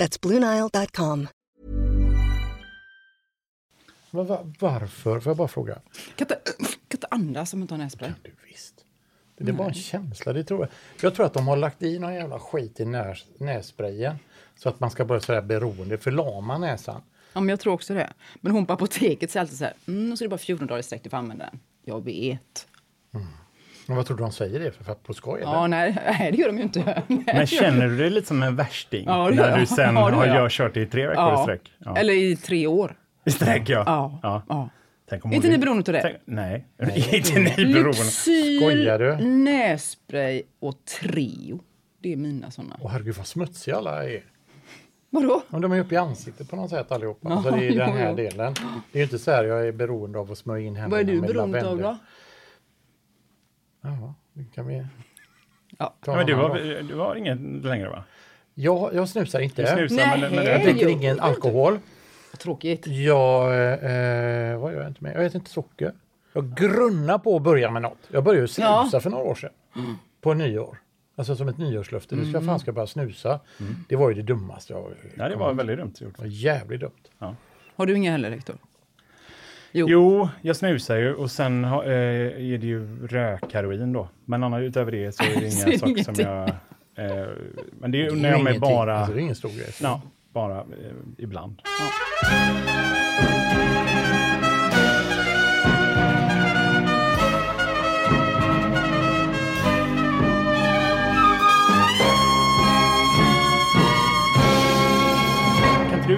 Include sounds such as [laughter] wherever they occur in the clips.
That's BlueNile.com. Varför? Får jag bara fråga? Kan inte, kan inte andas om man tar nässpray. Du visst. Det är bara en känsla. Det tror jag. jag tror att de har lagt i någon jävla skit i näs, nässprayen. Så att man ska börja sådär beroende, förlama näsan. Ja, men jag tror också det. Men hon på apoteket säger alltid så här, mm, och så är det bara 14 dagar i sträck du får använda den. Jag vet. Men vad tror du de säger det för? för att på skoj? eller? Ja, nej, [laughs] nej, det gör de ju inte. [laughs] Men känner du dig lite som en värsting? Ja, det när du sen Ja, det har jag. kört i tre veckor i Ja. sträck? Ja. Eller i tre år. [laughs] I sträck, ja. Ja. ja. Tänk om inte ni beroende av det? Tänk- Nej, inte ni beroende. Du? nässpray och Treo. Det är mina såna. Åh herregud vad smutsiga alla är. Vadå? Men de är uppe i ansiktet på något sätt allihopa. Ja, alltså det är den här jo. delen. Det är ju inte så här jag är beroende av att smörja in händerna Vad är du med beroende av då? Ja, det kan vi Ja. ta Ja, men du gång. du var ingen längre va? Jag, jag snusar inte. Du snusar, Nej. men, men Jag dricker jo, ingen alkohol. Tråkigt. Jag, eh, vad gör jag inte med? Jag äter inte socker. Jag grunnar på att börja med något. Jag började snusa Ja. för några år sedan. På nyår. Alltså som ett nyårslöfte. Nu ska Mm. jag fan ska börja snusa. Det var ju det dummaste jag Ja, det var väldigt dumt gjort. Det var jävligt dumt. Har du inga heller, Rektor? Jo. Jo, jag snusar ju och sen eh, är det ju rökheroin då. Men annars utöver det så är det [laughs] är inga saker som jag... Eh, men det är Det ju är när jag ingenting. bara... Alltså, det är ingen stor grej. Ja, bara eh, ibland. Kan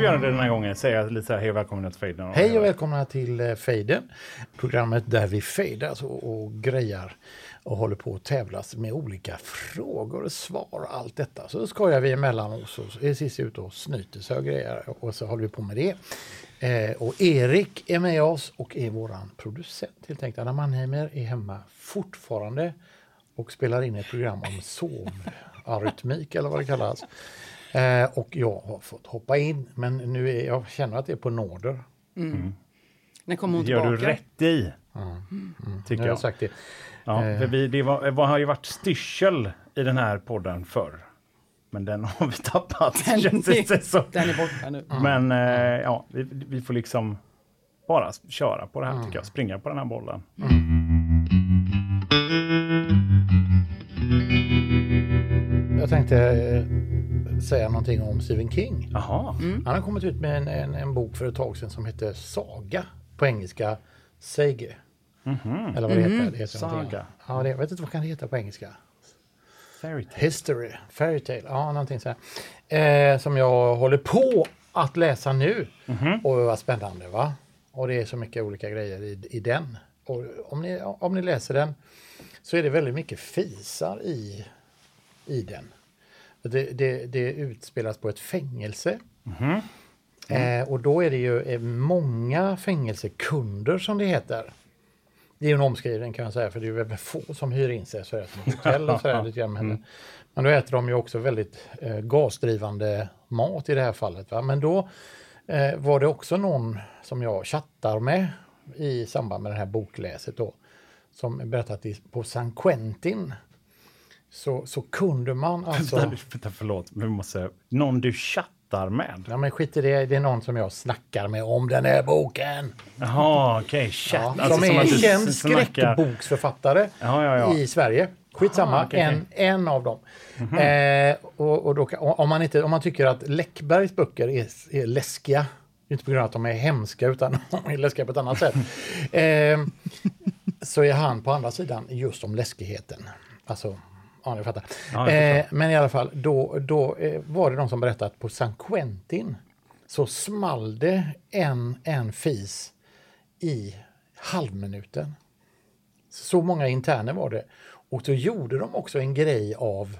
Vi göra det den här gången? Säga lite så här, hej och välkomna till Fejden. Hej och välkomna till eh, Fejden. Programmet där vi fejdas alltså, och, och grejar och håller på att tävlas med olika frågor och svar och allt detta. Så skojar vi emellan oss och är sist ut och snyter sig och grejer och så håller vi på med det. Eh, och Erik är med oss och är våran producent helt enkelt. Anna Mannheimer är hemma fortfarande och spelar in ett program om sovarytmik eller vad det kallas. Eh, och jag har fått hoppa in men nu är jag känner att det är på nåder. När kommer hon Gör tillbaka? du rätt i, Nu tycker jag jag. sagt det. Ja, för vi, det var, var, har ju varit styrsel i den här podden förr. Men den har vi tappat, Den, känns det som. den är borta nu. Men eh, ja, vi, vi får liksom bara köra på det här tycker jag. Springa på den här bollen. Jag tänkte eh, säga någonting om Stephen King. Jaha. Han har kommit ut med en, en, en bok för ett tag sedan som heter Saga. På engelska Sage. Eller vad det heter. Det heter. Saga. Ja, det, jag vet inte vad kan det heta på engelska. Fairy tale. History, Fairytale, ja någonting så. Eh, som jag håller på att läsa nu. Och vad spännande va? Och det är så mycket olika grejer i, i den. Och om ni, om ni läser den så är det väldigt mycket fisar i, i den. Det, det, det utspelas på ett fängelse. Eh, och då är det ju eh, många fängelsekunder som det heter. Det är en omskrivning kan jag säga för det är väldigt få som hyr in sig sådär som hotell och sådär lite grann. [laughs] Men, men då äter de ju också väldigt eh, gasdrivande mat i det här fallet. Va? Men då eh, var det också någon som jag chattar med i samband med det här bokläset då. Som berättade att i- på San Quentin så, så kunde man alltså... Vänta, förlåt, vi måste... Någon du chattar med? Ja men skit i det, det är någon som jag snackar med om den här boken. Jaha, okej, chatt. Ja, Alltså, som är att en känd snackar- skräckboksförfattare Ja, ja, ja. i Sverige. Skitsamma, Ah, okej, en, en av dem. Eh, och, och då, om, man inte, om man tycker att Läckbergs böcker är, är läskiga, inte på grund av att de är hemska utan [laughs] de är läskiga på ett annat sätt, [laughs] eh, så är han på andra sidan just om läskigheten. Alltså, ja ni fattar. Ja, eh, men i alla fall, då, då eh, var det de som berättade att på San Quentin så small det en, en fis i halvminuten. Så många interner var det. Och då gjorde de också en grej av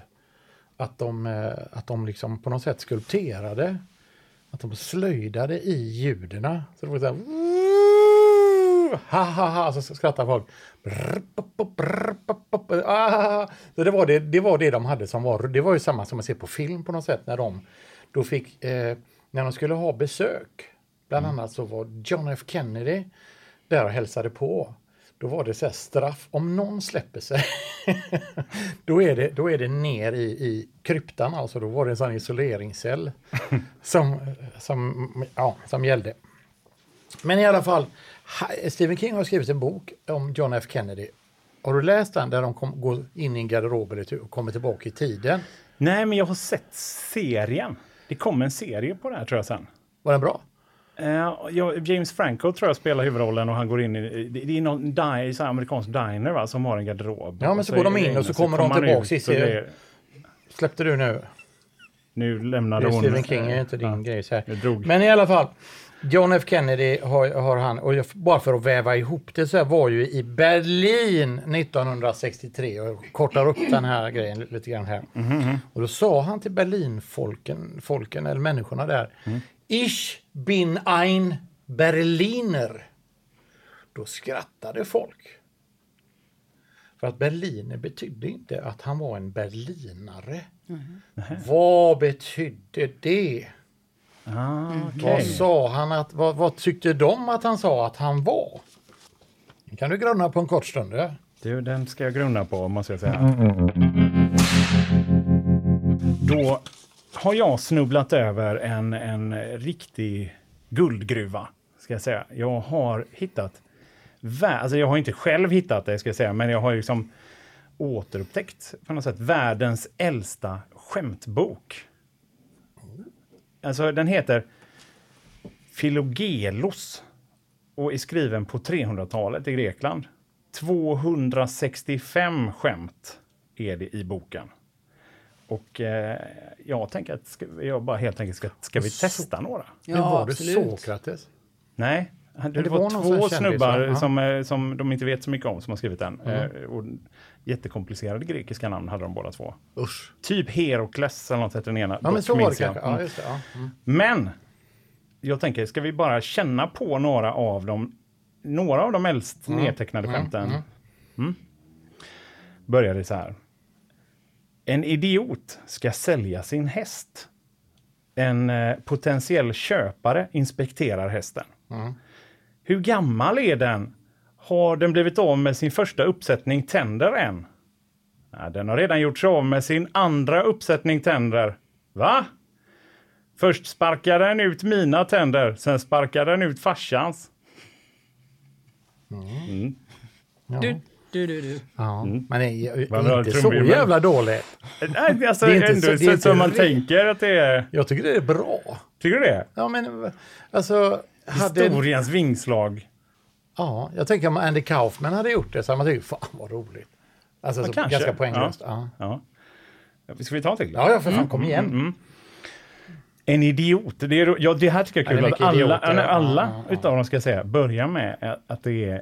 att de, eh, att de liksom på något sätt skulpterade Att de slöjdade i ljuden. Så det var så här... Ha, ha, ha, så skrattar folk. Så det, var det, det var det de hade som var... Det var ju samma som man ser på film på något sätt när de då fick... Eh, när de skulle ha besök. Bland annat så var John F Kennedy där och hälsade på. Då var det så här straff, om någon släpper sig, [laughs] då, är det, då är det ner i, i kryptan, alltså då var det en sån isoleringscell [laughs] som, som, ja, som gällde. Men i alla fall, Stephen King har skrivit en bok om John F Kennedy. Har du läst den där de kom, går in i en garderob och kommer tillbaka i tiden? Nej, men jag har sett serien. Det kom en serie på det här tror jag sen. Var den bra? Eh, ja, James Franco tror jag spelar huvudrollen och han går in i, det det är någon di, så amerikansk diner va, som har en garderob. Ja, men så går de in och så kommer de han tillbaks ut det- Släppte du nu? Nu lämnade hon... Stephen King, är inte din Ja. grej. Så här. Men i alla fall, John F Kennedy har, har han, och jag, bara för att väva ihop det så här, var ju i Berlin 1963 och jag kortar upp den här grejen lite grann här. Och då sa han till Berlinfolken, folken eller människorna där, Ich bin ein Berliner. Då skrattade folk. För att Berliner betydde inte att han var en berlinare. Vad betydde det? Ah, okej. Vad sa han att, vad, vad tyckte de att han sa att han var? Det kan du grunna på en kort stund. Ja? Du, den ska jag grunna på, måste jag säga. Då har jag snubblat över en, en riktig guldgruva, ska jag säga. Jag har hittat, vä- alltså jag har inte själv hittat det, ska jag säga, men jag har liksom återupptäckt på något sätt världens äldsta skämtbok. Alltså den heter Philogelos och är skriven på 300-talet i Grekland. 265 skämt är det i boken. Och eh, jag tänker att ska, jag bara helt enkelt ska, ska vi testa några? Men var det absolut. Sokrates? Nej, det, det var, var två kändis, snubbar? Ja. som, eh, som de inte vet så mycket om som har skrivit den. Mm. Eh, och jättekomplicerade grekiska namn hade de båda två. Usch. Typ Herokles eller något hette den ena. Ja, men så var det kanske. Ja, just det. Ja. Mm. Men jag tänker, ska vi bara känna på några av dem, några av de äldst Mm. nedtecknade skämten? Mm. Börjar det så här. En idiot ska sälja sin häst. En eh, potentiell köpare inspekterar hästen. Mm. Hur gammal är den? Har den blivit av med sin första uppsättning tänder än? Ja, den har redan gjort sig av med sin andra uppsättning tänder. Va? Först sparkar den ut mina tänder, sen sparkar den ut farsans. Ja. Du, du, du, du. Ja. Men det är inte så jävla dåligt. Nej, alltså, Det är inte ändå så- det är inte som man re- tänker att det är. Jag tycker det är bra. Tycker du det? Ja, men alltså... Hade, Historiens vingslag. Ja, jag tänker om Andy Kaufman hade gjort det så hade man tyckt, fan vad roligt. Alltså, Ja, så, kanske. ganska poänglöst. Ja. Ja. Ska vi ta en till? Ja, ja, för fan, kom igen. En idiot. Det, är, ja, det här tycker jag är Ja, kul är att alla, idioter. alla Ja, ja, utav dem ska jag säga börjar med att det är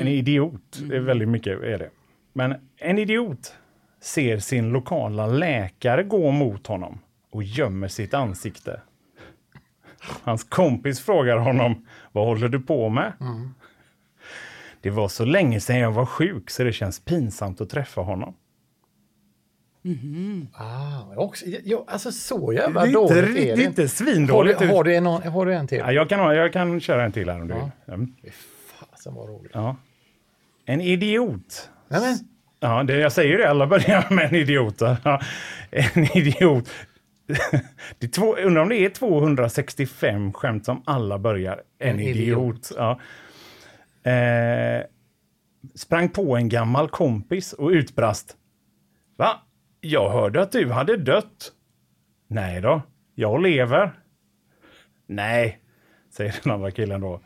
en idiot. Det är väldigt mycket är det. Men en idiot ser sin lokala läkare gå mot honom och gömmer sitt ansikte. Hans kompis frågar honom, vad håller du på med? Det var så länge sedan jag var sjuk så det känns pinsamt att träffa honom. Ah, också, ja, alltså så jävla Det är inte dåligt riktigt- är det det är inte Har svindåligt. du, har, du en, har du en till? Ja, jag, kan, ha- jag kan köra en till här om du vill. Mm. Fasen vad roligt. Ja. En idiot. Nej, men, Ja, det, jag säger det, alla börjar [laughs] med en idiot. Ja, en idiot. [laughs] Det är två, undrar om det är 265 skämt som alla börjar. En, En idiot. Ja. Eh, sprang på en gammal kompis och utbrast. Va? Jag hörde att du hade dött. Nej då, jag lever. Nej, säger den andra killen då.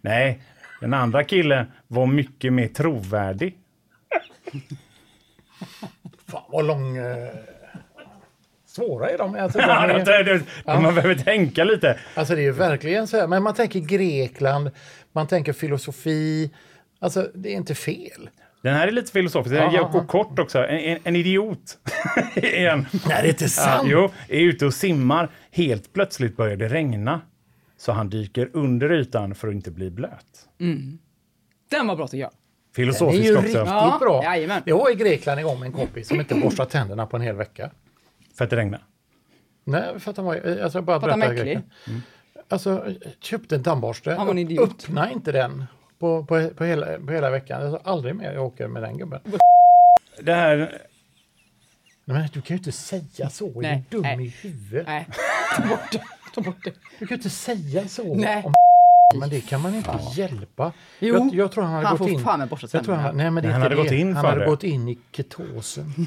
Nej, den andra killen var mycket mer trovärdig. fan vad lång... Eh, svåra är de. Alltså, [laughs] de Ja, är, det- det- Man behöver tänka lite. alltså det är ju verkligen så här. Men man tänker Grekland, man tänker filosofi. Alltså det är inte fel. Den här är lite filosofisk. Den Ja, är kort också. En, en, en idiot. [laughs] en. Nej, det är inte Ja, sant! jo, är ute och simmar. Helt plötsligt börjar det regna. Så han dyker under ytan för att inte bli blöt. Den var bra tycker jag. Det är Filosofisk ju också. riktigt Ja, bra. jajamän. Jag var i Grekland en gång med en kompis som inte borstade tänderna på en hel vecka. För att det regnar. Nej, för att han var... Alltså, bara För att han var äcklig. Grekland. Alltså, köpte en tandborste. Han var en idiot. Öppna inte den på, på, på, hela, på hela veckan. Alltså, aldrig mer jag åker med den gubben. Det här, Nej, men du kan ju inte säga så. Är Nej, du dum nej. i huvudet? Nej, ta bort det. Ta bort det. Du kan ju inte säga så Nej. om men det kan man inte hjälpa. Jo, jag, jag tror han hade han gått får in... fan med jag tror han, nej, men det är Han hade det. gått in han för hade det. gått in i ketosen. [laughs]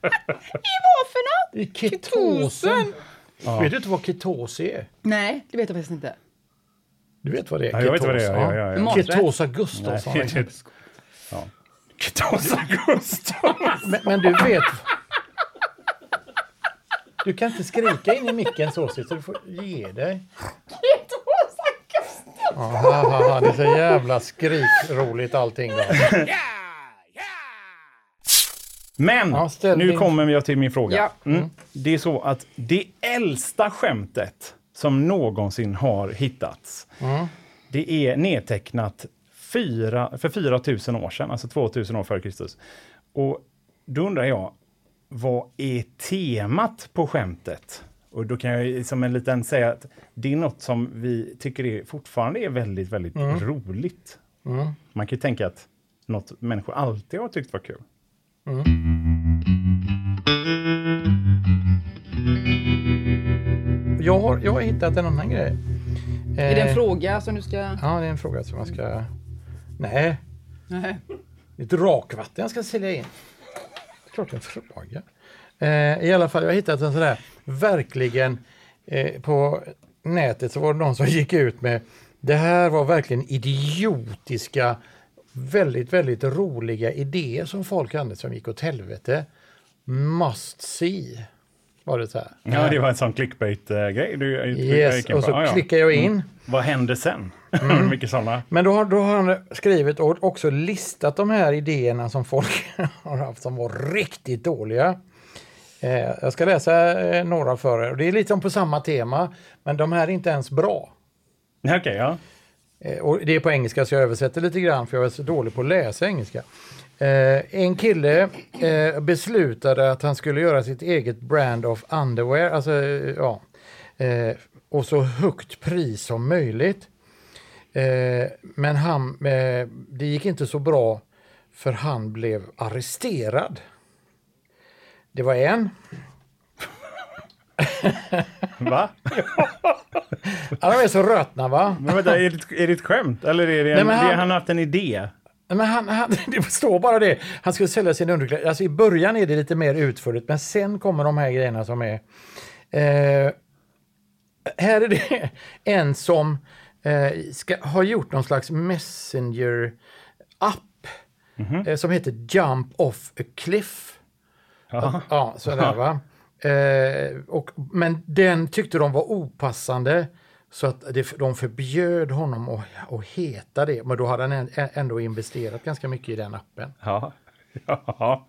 Varför då? I ketosen? Vet du inte vad ketos är? Nej, det vet jag faktiskt inte. Du vet vad det är? Ja, jag vet vad det är, ja, ja, ja. Maträtt. Ketos Augustusson. Nej, [laughs] ja. Ketos August. men, men du vet... Du kan inte skrika in i micken så, så du får ge dig. Ja, ha, ha, det är så jävla skrikroligt allting. Då. Men Ja, nu kommer jag till min fråga. Ja. Mm. Det är så att det äldsta skämtet som någonsin har hittats, Mm. det är nedtecknat fyra, för 4000 år sedan, alltså 2000 år före Kristus. Och då undrar jag, vad är temat på skämtet? Och då kan jag som en liten säga att det är något som vi tycker är, fortfarande är väldigt, väldigt Mm. roligt. Man kan ju tänka att något människor alltid har tyckt var kul. Jag har, jag har hittat en annan grej. Är det Eh, en fråga som du ska... Ja, det är en fråga som man ska... Nej, Nej. Lite rakvatten jag ska sälja in. Klart en fråga. Eh, I alla fall, jag har hittat en sån där, verkligen, eh, på nätet så var det någon som gick ut med, det här var verkligen idiotiska, väldigt, väldigt roliga idéer som folk hade som gick åt helvete. Must see, var det så här. Ja, det var en sån clickbait-grej. Du, Yes, och så Ja, ja. klickar jag in. Vad hände sen? [laughs] Mycket sådana. Men då har, då har han skrivit och också listat de här idéerna som folk [laughs] har haft som var riktigt dåliga. Eh, jag ska läsa eh, några för er. Det är lite på samma tema, men de här är inte ens bra. Okej, ja. Eh, och det är på engelska så jag översätter lite grann för jag är så dålig på att läsa engelska. Eh, en kille eh, beslutade att han skulle göra sitt eget brand of underwear, alltså eh, ja, eh, och så högt pris som möjligt. Eh, men han, eh, det gick inte så bra för han blev arresterad. Det var en. [laughs] Va? [laughs] De är så rötna va? Men vänta, är det, är det ett skämt? Eller är det, en, Nej, han- det, han har haft en idé? Men han, han, [laughs] det står bara det. Han skulle sälja sin underkläder. Alltså i början är det lite mer utförligt, men sen kommer de här grejerna som är... Eh, här är det en som eh, ska, har gjort någon slags messenger-app eh, som heter Jump off a cliff. Ja. Ja, sådär va. Eh, och, men den tyckte de var opassande så att det, de förbjöd honom att, att heta det. Men då hade han än- ändå investerat ganska mycket i den appen. Ja. [laughs] ja.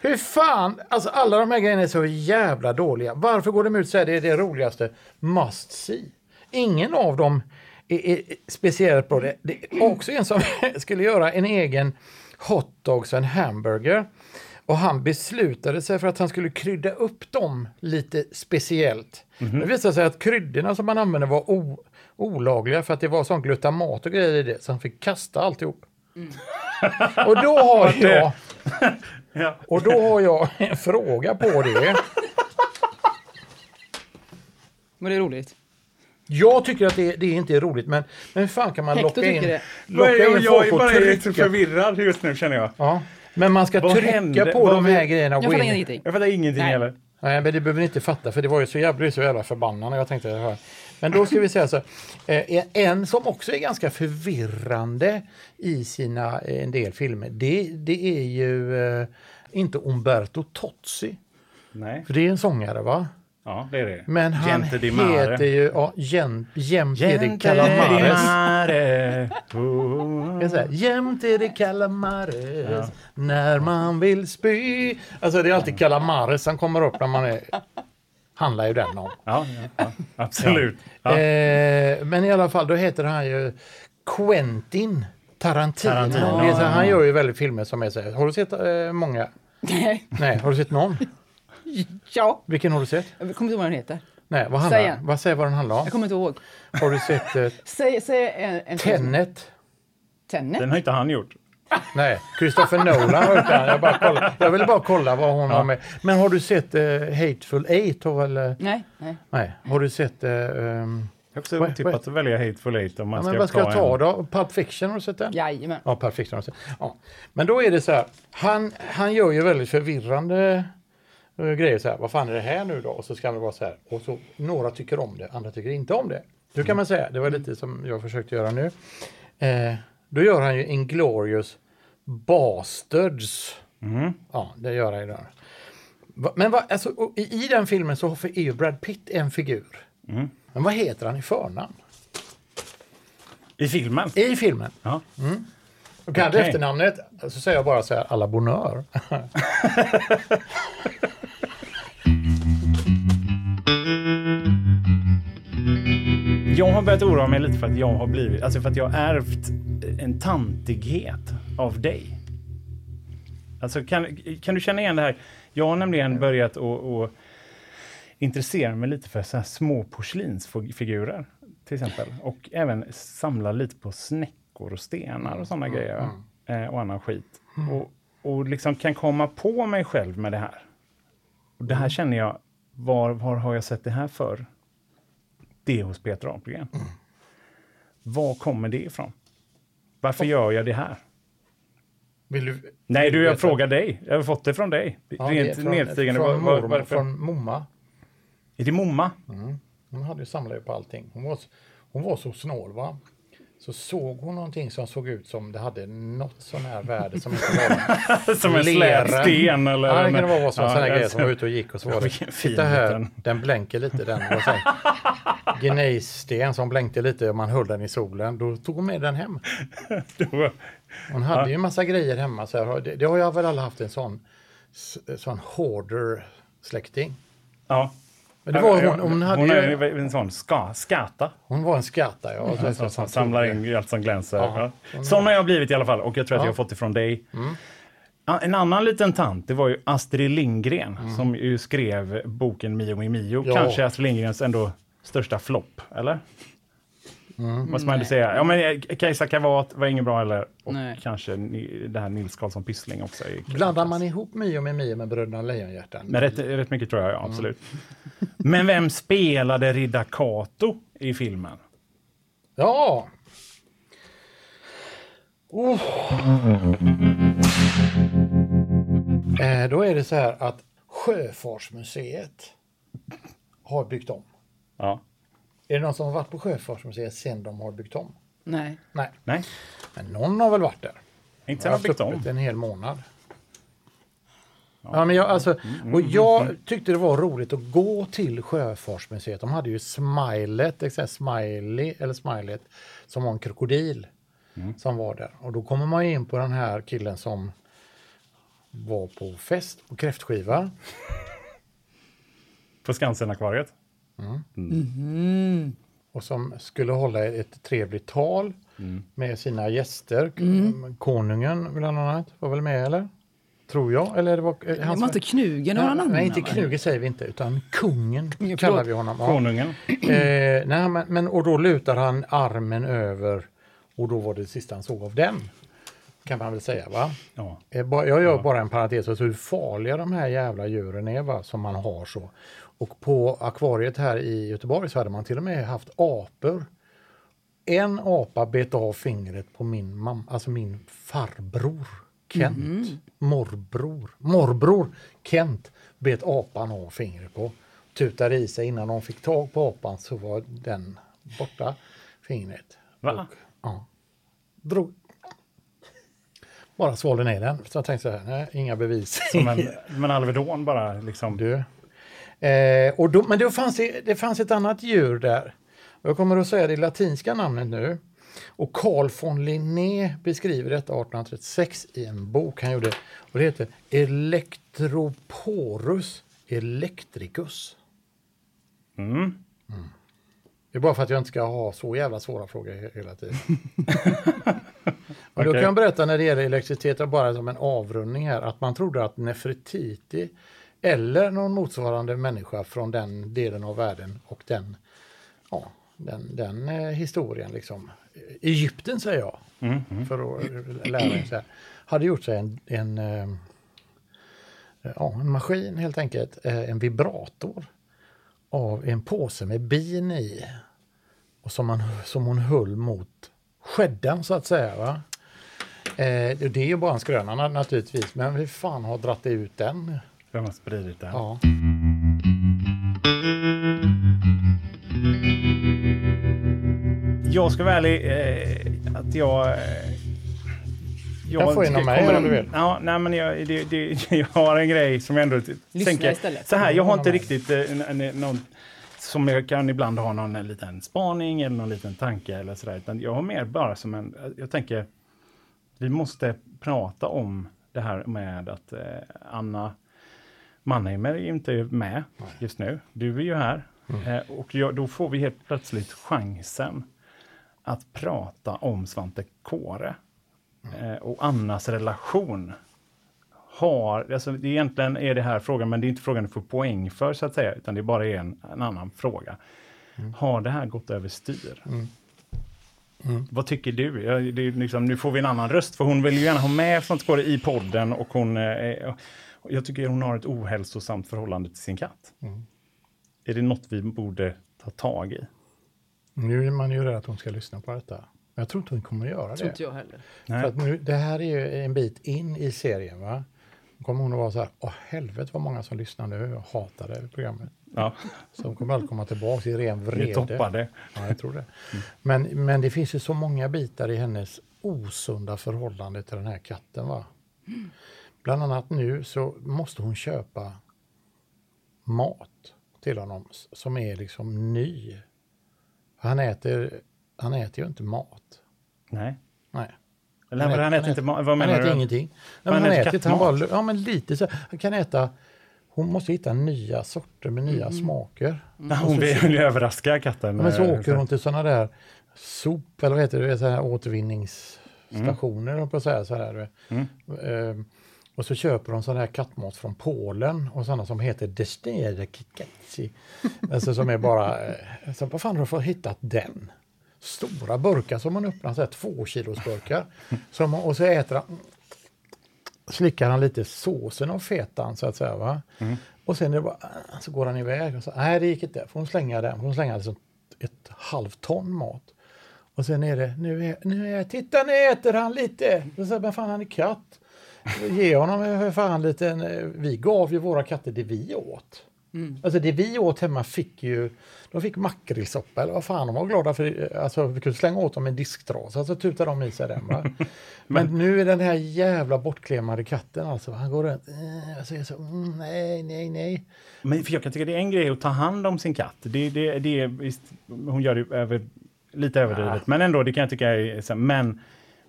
Hur fan, alltså alla de här grejerna är så jävla dåliga. Varför går de ut och säger det är det roligaste? Must see. Ingen av dem är, är speciellt bra. Det, det är också en som [laughs] skulle göra en egen hotdogs och en hamburger. Och han beslutade sig för att han skulle krydda upp dem lite speciellt. Det visade sig att kryddorna som man använde var o, olagliga för att det var sån glutamat och grejer i det. Så han fick kasta alltihop. Och då har jag [laughs] Ja. och då har jag en fråga på det. Men det är roligt. Jag tycker att det, det inte är roligt, men, men hur fan kan man Hector locka in, tycker det. locka in jag, är bara lite förvirrad just nu känner jag. Ja, men man ska Vad trycka hände? på Vad de vi- här grejerna och Jag gå fattar in. ingenting. Jag fattar ingenting Nej. heller. Nej, men det behöver ni inte fatta, för det var ju så jävla, så jävla förbannande. Jag tänkte, ja. Men då ska vi säga så. Eh, en som också är ganska förvirrande i sina eh, en del filmer, det, det är ju eh, inte Umberto Tozzi. Nej. För det är en sångare, va? Ja, det är det. Men han Gente di mare. heter ju ja, det Gente di Calamares. [laughs] är det calamares när man vill spy. Alltså det är alltid calamares som kommer upp när man är... Handlar ju den om. Ja, ja, ja, absolut. Ja. Eh, men i alla fall, då heter han ju Quentin Tarantino. Tarantino. Han gör ju väldigt filmer som är så här. Har du sett eh, många? Nej. Nej, har du sett någon? Ja. Vilken har du sett? Jag kommer inte ihåg vad den heter. Nej, vad handlar Säg en. Vad säger vad den handlar om? Jag kommer inte ihåg. Har du sett eh, [laughs] Säg, säg en, en Tenet? Tenet? Den har inte han gjort. [laughs] Nej, Christopher Nolan har gjort den. Jag, bara jag ville bara kolla vad hon har med. Men har du sett eh, Hateful Eight? Har väl, Nej, nej. nej, har du sett... Eh, Jag har också otippat att välja Hateful Eight om man ja, ska men vad ska jag ta en. då? Pulp Fiction, har du sett den? Jajamän. Ja, Pulp Fiction har du sett. Ja. Men då är det så här, han, han gör ju väldigt förvirrande grejer så här. Vad fan är det här nu då? Och så ska man vara så här. Och så några tycker om det, andra tycker inte om det. Så kan man säga. Det var lite som jag försökte göra nu. Eh, då gör han ju Inglorious Bastards. Ja, det gör han ju där. Va- Men vad, alltså, i, den filmen så är ju Brad Pitt en figur. Men vad heter han i förnamn? I filmen? I filmen. Ja. Och kan Okej. efternamnet så säger jag bara så här, alla bonheur. [laughs] [laughs] Jag har börjat oroa mig lite för att jag har blivit, alltså för att jag har ärvt en tantighet av dig. Alltså kan, kan du känna igen det här? Jag har nämligen börjat att intressera mig lite för så här små porslinsfigurer till exempel. Och även samla lite på snäckor och stenar och sådana grejer. Eh, och annan skit. Och, och liksom kan komma på mig själv med det här. Och det här känner jag, var, var har jag sett det här för? Det är hos Peter Apelgren. Var kommer det ifrån? Varför gör jag det här? Vill du, Nej, vill du, jag veta? frågar dig. Jag har fått det från dig. Ja, Rent från, nedstigande. Från, Var- var- mormor, från Momma. Är det Momma? Hon hade ju samlat på allting. Hon var, hon var så snål va. Så såg hon någonting som såg ut som det hade något sån här värde som inte var [laughs] Som en leren. slät sten eller? Ja, det en- kan vara Ja, sån här grejer som var ute och gick och så var det. Titta här, liten. den blänker lite den. [laughs] Gnejsten som blänkte lite och man höll den i solen. Då tog hon med den hem. [laughs] Hon hade ju en massa grejer hemma. Så här, det, det har jag väl alla haft en sån, sån hoarder släkting. Ja. Men det var hon, hon hade hon ju, är en sån ska, skata. hon var en skatta. Ja, så, Som, som samlar in allt som glänser. Ja. Ja. Sån har jag blivit i alla fall och jag tror att Ja. jag har fått det från dig. Mm. Ja, En annan liten tant, det var ju Astrid Lindgren Mm. som ju skrev boken Mio mi Mio. Ja. Kanske Astrid Lindgrens ändå största flopp, eller? Mm. Måste man ändå säga. Ja, men eh, Kajsa Kavat var inget bra heller. Och Nej. kanske ni- det här Nils Karlsson Pyssling också. är- Blandar man ihop Mio med Mio med Bröderna Lejonhjärtan? Men rätt, rätt mycket tror jag, Mm. ja, absolut. Men vem spelade Ridda Kato i filmen? Ja! Oh. Eh, då är det så här att Sjöfartsmuseet har byggt om. Ja. Är det någon som har varit på Sjöfartsmuseet sen de har byggt om? Nej. Nej, Nej, men någon har väl varit där. inte sen de har byggt om. en hel månad. Ja, men jag, alltså, och jag tyckte det var roligt att gå till Sjöfartsmuseet. De hade ju Smilet, exakt, Smiley, eller Smilet, som var en krokodil som var där. Och då kommer man in på den här killen som var på fest på kräftskiva. [laughs] På Skansen-akvariet. Och som skulle hålla ett trevligt tal med sina gäster. Konungen bland annat var väl med eller? Tror jag. Eller det var, eh, Det var inte Knugen någon Nej, annan? nej, inte va? Knuge säger vi inte, utan kungen Kungen, kallar förlåt. vi honom. Ja. Konungen. Eh, nej, men, men, och då lutar han armen över och då var det sista han såg av den. Kan man väl säga va? Ja. Eh, ba- Jag gör bara en parentes, alltså hur farliga de här jävla djuren är va, som man har så. Och på akvariet här i Göteborg så hade man till och med haft apor. En apa bet av fingret på min mamma, alltså min farbror Kent. Morbror, morbror Kent bet apan av fingret på. Tutade i sig innan de fick tag på apan så var den borta, fingret. Va? Och, ja, drog bara svalde ner den. Så jag tänkte så här, nej, inga bevis. Som en, [laughs] som en Alvedon bara liksom. Du. Eh, och då, men då fanns det, det fanns ett annat djur där. Jag kommer att säga det latinska namnet nu. Och Carl von Linné beskriver detta 1836 i en bok han gjorde. Och det heter Electroporus electricus. Mm. Det är bara för att jag inte ska ha så jävla svåra frågor he- hela tiden. [laughs] Och då kan jag berätta när det gäller elektricitet, bara som en avrundning här, att man trodde att Nefertiti eller någon motsvarande människa från den delen av världen och den, ja, den, den eh, historien, liksom, Egypten säger jag, för att eh, lära mig så här, hade gjort sig en, en, eh, ja, en maskin helt enkelt, en vibrator av en påse med bin i och som, man, som hon höll mot skädden så att säga. Va? Eh, det är ju bara en skröna na- naturligtvis, men hur fan har dratt ut den? Vem har spridit det? Ja. Jag ska vara ärlig, eh, att jag... Eh, Jag får in av mig om du vill. Ja, nej, men jag, det, det, [laughs] jag har en grej som jag ändå Lyssna tänker. istället. Så här, jag har inte riktigt eh, någon, som jag kan ibland ha någon en liten spaning eller någon liten tanke eller sådär. Utan jag har mer bara som en, jag tänker, vi måste prata om det här med att eh, Anna Mannheimer är inte med just nu. Du är ju här. Eh, och jag, då får vi helt plötsligt chansen att prata om Svante Kåre eh, och Annas relation. Har, alltså det egentligen är det här frågan, men det är inte frågan du får poäng för så att säga, utan det bara är en, en annan fråga. Har det här gått över styr? Vad tycker du? Ja, det är liksom, nu får vi en annan röst, för hon vill ju gärna ha med Svante Kåre i podden och hon, eh, och jag tycker hon har ett ohälsosamt förhållande till sin katt. Är det något vi borde ta tag i? Nu är man ju rädd att hon ska lyssna på detta. Men jag tror inte hon kommer att göra Tror det. inte jag heller. För att nu, det här är ju en bit in i serien. Va? Då kommer hon att vara så här, åh helvete vad många som lyssnar nu och hatar det programmet. Ja, Så hon kommer aldrig komma tillbaka i ren vi vrede. toppar det. Ja, jag tror det. Men, men det finns ju så många bitar i hennes osunda förhållande till den här katten. Va? Bland annat nu så måste hon köpa mat till honom som är liksom ny. Han äter, han äter ju inte mat. Nej. Nej. Eller Han han, äter- han han äter inte Vad Han menar äter du? ingenting. Han han äter inte, han bara, kattmat? ja, men lite så. Han kan äta, hon måste hitta nya sorter med nya smaker. Ja, hon vill vill överraska katten. Ja, men så eh, åker hon till sådana där sop, eller vad heter det, så här återvinningsstationer, mm. på att säga så här. Mm. Och så köper de sån här kattmat från Polen och sådana som heter Desterde Kiketsi. alltså som är bara, eh, så vad fan har du fått hittat den? Stora burkar som man öppnar, så här två kilos burkar. Som, och så äter han, slickar han lite såsen av fetan så att säga. Va? Och sen är det bara, ah, så går han iväg och så, nej det gick inte, får hon slänga den, får hon slänga liksom ett halvt ton mat. Och sen är det, nu är, nu är titta nu äter han lite. Och så, men fan han är katt. Ge honom för fan lite, en- vi gav ju våra katter det vi åt. Alltså det vi åt hemma fick ju, de fick makrillsoppa eller vad fan de var glada för. Alltså vi kunde slänga åt dem en disktrasa så tutade de i sig den. Va? [laughs] Men nu är den här jävla bortklemade katten alltså, han går runt, eh, säger så, mm, nej, nej, nej. Men för jag kan tycka det är en grej att ta hand om sin katt. Det, det, det är, visst, hon gör det över, lite överdrivet, men ändå, det kan jag tycka är... Men,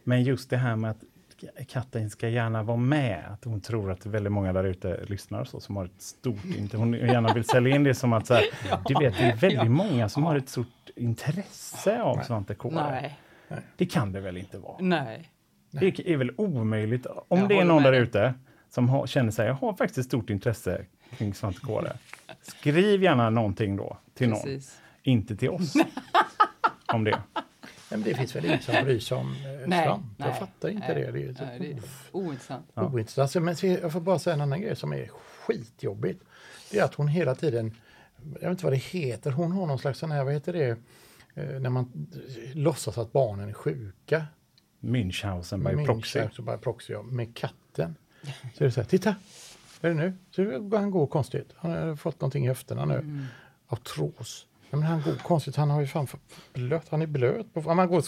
men just det här med att katten ska gärna vara med. Att hon tror att väldigt många där ute lyssnar så, som har ett stort... Inte, hon gärna vill sälja in det som att så här, [laughs] du vet, det är väldigt många som har ett stort intresse av Svante Kåre. Nej. Det kan det väl inte vara? Nej. Det är väl omöjligt. Om Jag det är någon där ute som har, känner sig, jag har faktiskt ett stort intresse kring Svante Kåre. Skriv gärna någonting då till någon, Precis. inte till oss. [laughs] om det. Men det finns väl ingen som bryr sig om eh, Nej, svamp? Jag nej, fattar inte nej, det. Det är så Nej, det är ointressant. ointressant. Alltså, men se, jag får bara säga en annan grej som är skitjobbigt. Det är att hon hela tiden, jag vet inte vad det heter, hon har någon slags sån här, vad heter det, eh, när man eh, låtsas att barnen är sjuka. Münchhausen by Min proxy. bara proxy ja, med katten. Så är det så här, titta, är det nu? Så han går konstigt. Han har fått någonting i höfterna nu. Artros. Ja, men han går konstigt, han har ju fan blöt, han är blöt. På, han går och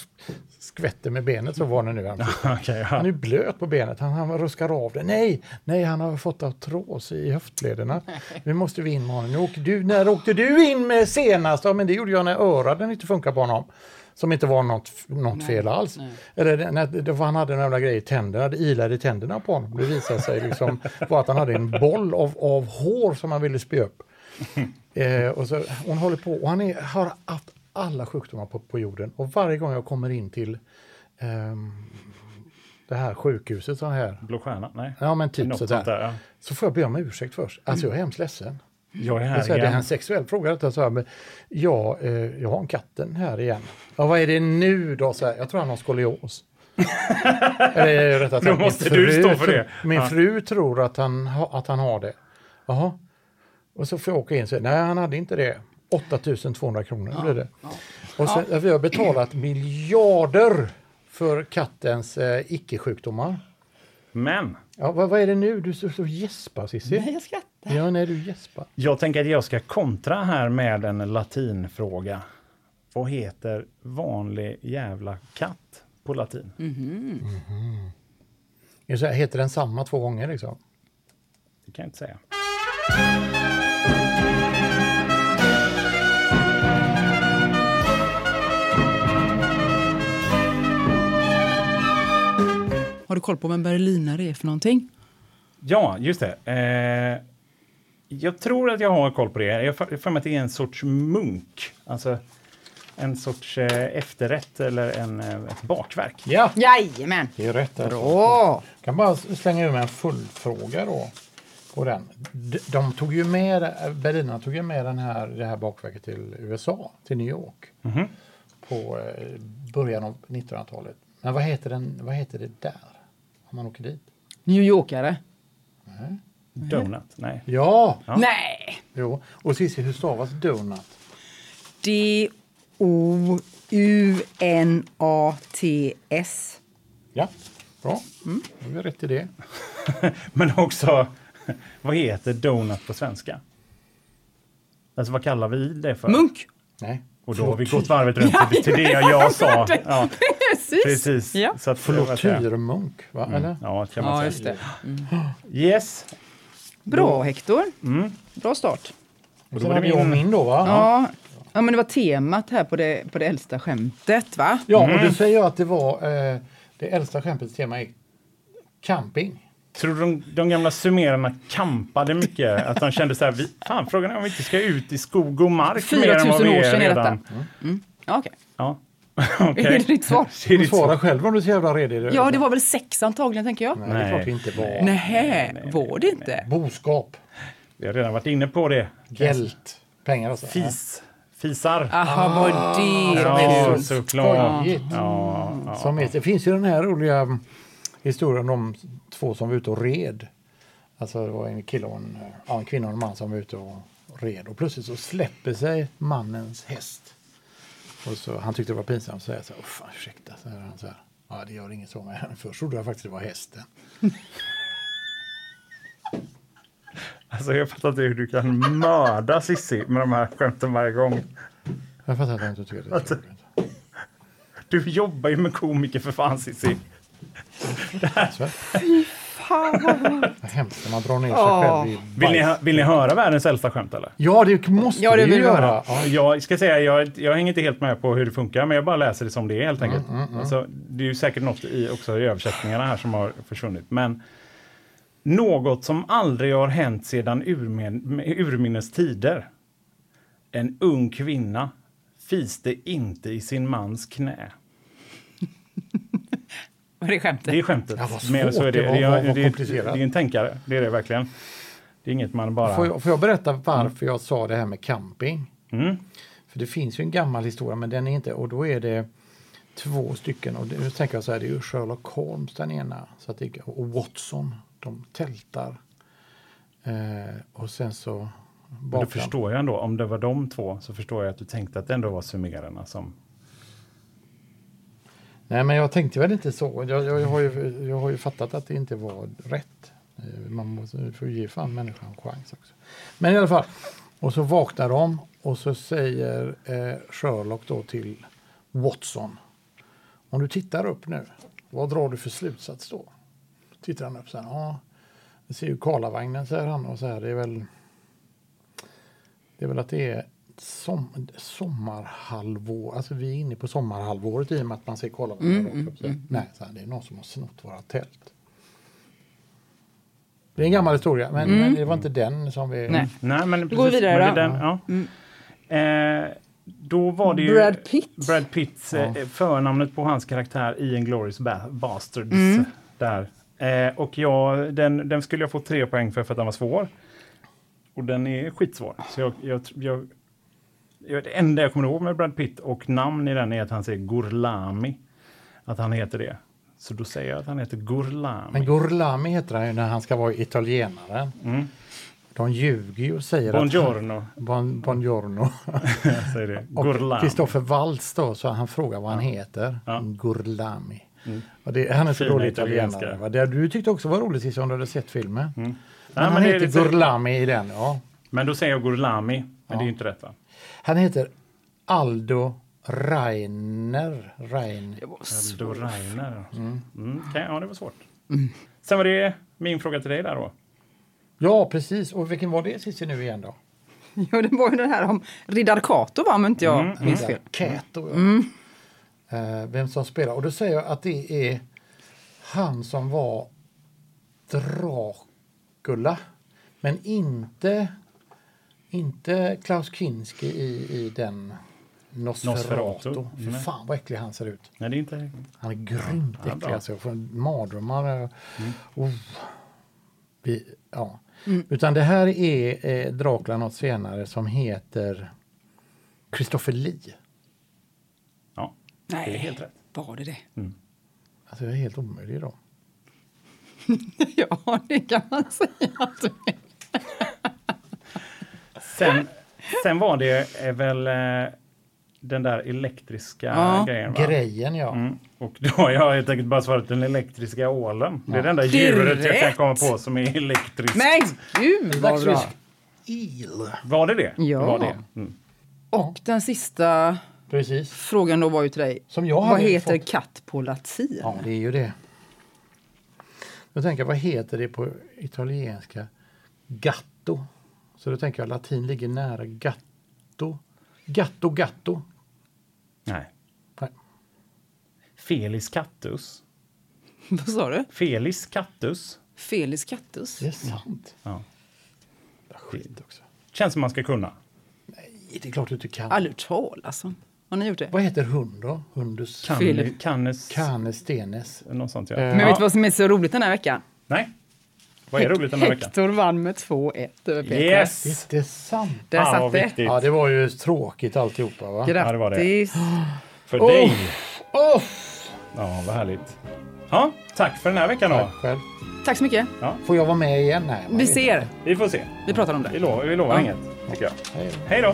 skvätter med benet så var det nu. Han, [laughs] han ja. är blöt på benet, han, han ruskar av det. Nej, nej, han har fått artros i höftlederna. [laughs] Nu måste vi in med honom. Nu åker du, när åkte du in med senast? Ja, men det gjorde jag när öronen inte funkar på honom. Som inte var något, något fel alls. Eller det- när, det var, han hade en jävla grej i tänderna, det ilade i tänderna på honom. Det visade sig liksom var att han hade en boll av, av hår som han ville spy upp. Eh, och så, hon håller på och han är, har haft alla sjukdomar på, på jorden. Och varje gång jag kommer in till ehm, det här sjukhuset så här, Blå stjärna? Nej. ja men typ Något sådär, sånt där, ja. så får jag be om ursäkt först. Alltså jag är hemskt ledsen. Jag är Jag här säger, det är igen. en sexuell fråga detta, så här, men ja, eh, jag har en katten här igen. Ja, vad är det nu då? Så här, jag tror han har skolios. [laughs] Eller rättare sagt, Då måste du stå för det. Min Ja. fru tror att han, ha, att han har det. Jaha. Och så får jag åka in och säga, nej han hade inte det. 8200 kronor blir det. Och sen, Vi har betalat miljarder för kattens eh, icke-sjukdomar. Men Ja, vad, vad är det nu? Du står så och gäspar Cissi. Nej, jag skrattar. Ja, nej du gäspar. jag tänker att jag ska kontra här med en latinfråga. Vad heter vanlig jävla katt på latin? Är det så här, Heter den samma två gånger liksom? Det kan jag inte säga. Har du koll på vad en berlinare är för någonting? Ja, just det. Eh, jag tror att jag har koll på det. Jag har för mig att det är en sorts munk. Alltså en sorts eh, efterrätt eller en, eh, ett bakverk. Ja, Jajamän! det är rätt. Alltså. Bra! kan bara slänga ur mig en fullfråga då. På den. De, tog ju med, Berlina tog ju med den här, det här bakverket till USA, till New York. På eh, början av 1900-talet. Men vad heter, den, vad heter det där? Om man åker dit? New Yorkare. Donut? Nej. Ja, Nej! jo. Och Cissi, hur stavas donut? D-O-U-N-A-T-S. Ja, bra. Mm. Då har vi rätt i det. [laughs] Men också, [laughs] vad heter donut på svenska? Alltså vad kallar vi det för? Munk! Nej. Och då har vi gått varvet runt till, till det jag sa. Ja, Precis! precis. Ja, Så att? Flotyrmunk, va? Eller? Ja, kan man ja säga. just det. Yes. Bra Hector. Bra start. Och då var det det min- min då, va? Ja. ja, men det var temat här på det, på det äldsta skämtet, va? Ja, Mm. och då säger jag att det var eh, det äldsta skämtets tema är camping. Tror du de, de gamla sumererna kampade mycket? Att de kände så här, vi, fan frågan är om vi inte ska ut i skog och mark mer än vad 4000 vi år är sedan är redan. detta. Ja, okej. Ja. [laughs] Är Okej. det ditt svar? [laughs] Det är Du svarar själv om du är så jävla redig. Ja, det var väl sex antagligen, tänker jag. Nej, det är klart det inte var. Nej, var det inte? Boskap, Vi har redan varit inne på det. gält, pengar alltså. Fis. Fisar. Aha, var det Ja, Ja, så såklart. Ja, ja. Som är, det finns ju den här roliga mm, historien om två som var ute och red. Alltså det var en kille och en, ja, en kvinna och en man som var ute och red. Och plötsligt så släpper sig mannens häst. Och så, han tyckte det var pinsamt så jag sa, "Uff, fan, ursäkta, så här, han så här. Ja, det gör inget så med. [laughs] Först trodde jag faktiskt det var hästen. [laughs] Alltså jag fattar inte hur du kan mörda Sissi med de här skämten varje gång. Jag fattar att han inte tycker det är Alltså-. Du jobbar ju med komiker för fan Sissi. Så, vad hemskt när man drar ner sig Ja. själv i Vill ni, vill ni höra världens äldsta skämt eller? Ja, det måste Ja, det vi vill vi göra. Ja. Jag ska säga, jag, jag hänger inte helt med på hur det funkar, men jag bara läser det som det är helt enkelt. Alltså, det är ju säkert något i, också i översättningarna här som har försvunnit. Men något som aldrig har hänt sedan urmin, urminnes tider. En ung kvinna fiste inte i sin mans knä. [laughs] Var det skämtet? Det är skämtet. Ja, vad Mer än så är svårt det. det var, Det, är- det, det en tänkare, det är det verkligen. Det är inget man bara... Får, jag, får jag berätta varför jag sa det här med camping? Mm. För det finns ju en gammal historia, men den är inte, och då är det två stycken. Och nu tänker jag så här, det är ju Sherlock Holmes den ena, så att det, och Watson, de tältar. Eh, och sen så Men då förstår jag ändå, om det var de två, så förstår jag att du tänkte att det ändå var sumererna som... Nej, men jag tänkte väl inte så. Jag, jag, jag, har ju, jag har ju fattat att det inte var rätt. Eh, man måste, får ju ge fan människan en chans också. Men i alla fall, och så vaknar de och så säger eh, Sherlock då till Watson. Om du tittar upp nu, vad drar du för slutsats då? Tittar han upp så här, ja, det ser ju Karlavagnen säger han och så här, det är väl det är väl att det är som, sommarhalvår, alltså vi är inne på sommarhalvåret i och med att man ser Karlavagnen Mm, rakt upp. Så här. Nej, så här, det är någon som har snott våra tält. Det är en gammal historia, men, men det var inte den som vi... Mm. Nej. Nej, men Då går vi precis, vidare men. Den, ja. eh, då var det ju Brad Pitt. Brad Pitts eh, förnamnet på hans karaktär i Inglourious ba Bastards. Mm. Där. Eh, och jag, den, den skulle jag få tre poäng för, för att den var svår. Och den är skitsvår. Så jag, jag, jag, jag, det enda jag kommer ihåg med Brad Pitt och namn i den är att han säger Gorlami. Att han heter det. Så då säger jag att han heter Gorlami. Men Gorlami heter han ju när han ska vara italienare. De ljuger ju och säger Buongiorno, att... Bon, buongiorno. [laughs] säger det. Kristoffer Waltz då, så han frågar vad han heter. Ja. Mm. Gorlami. Och det, han är så Fina dålig italienare. Va? Det du tyckte också var roligt sist om du hade sett filmen. Men Nej, han men heter Gorlami i den. Ja. Men då säger jag Gorlami, men det är ju inte rätt va? Han heter Aldo Rainer. Rein. Aldo Rainer. Mm. okej, ja, det var svårt. Sen var det min fråga till dig där då. Ja, precis. Och vilken var det Cissi nu igen då? [laughs] Ja, det var ju den här om Riddar Kato va, om inte jag minns fel. Kato. Ja. Eh, vem som spelar. Och då säger jag att det är han som var Dracula. Men inte, inte Klaus Kinski i, i den Nosferatu. Nosferatu. Fy Nej. fan vad äcklig han ser ut. Nej, det är inte... Han är grymt äcklig. bra. alltså. Mardrömmar. eh, Oh. Vi, ja. Utan det här är eh, Dracula något senare som heter Christopher Lee. Ja, Nej, det är helt rätt. var det det? Alltså jag är helt omöjlig då. [laughs] Ja, det kan man säga att du är. Sen, sen var det är väl eh, den där elektriska Ja, grejen va? Grejen ja. Mm. Och då har jag helt enkelt bara svarat den elektriska ålen. Det är det enda djuret jag kan komma på som är elektriskt. Men gud vad bra! Elektrisk il. Var det det? Ja. Var det? Mm. Och den sista Precis. frågan då var ju till dig. Som jag vad heter fått- katt på latin? Ja, det är ju det. Jag tänker, vad heter det på italienska? Gatto. Så då tänker jag latin ligger nära gatto. Gatto, gatto. Nej. Nej. Felis Cattus. [laughs] Vad sa du? Felis Cattus. Felis Cattus? Det är sant. Ja. Skit också. Känns som man ska kunna. Det är klart du inte kan. Aldrig hört talas om. Har ni gjort det? Vad heter hund då? Hundus? Canes. Canes stenes. Något sånt ja. Eh, Men vet du vad som är så roligt den här veckan? Nej. Vad är roligt den här veckan? Hector vann med 2-1 över Petra. Yes! Det är sant. Där Ah, satt det. Ja, det var ju tråkigt alltihopa va? Ja, det var det. Grattis! För Oh. dig. Åh! Ja, vad härligt. Ja, tack för den här veckan då. Tack själv. Tack så mycket. Får jag vara med igen? Nej, man Vi ser. inte. Vi får se. Vi pratar om Vi det. lovar, vi lovar Ja. inget, tycker jag. Hej då. Hej då!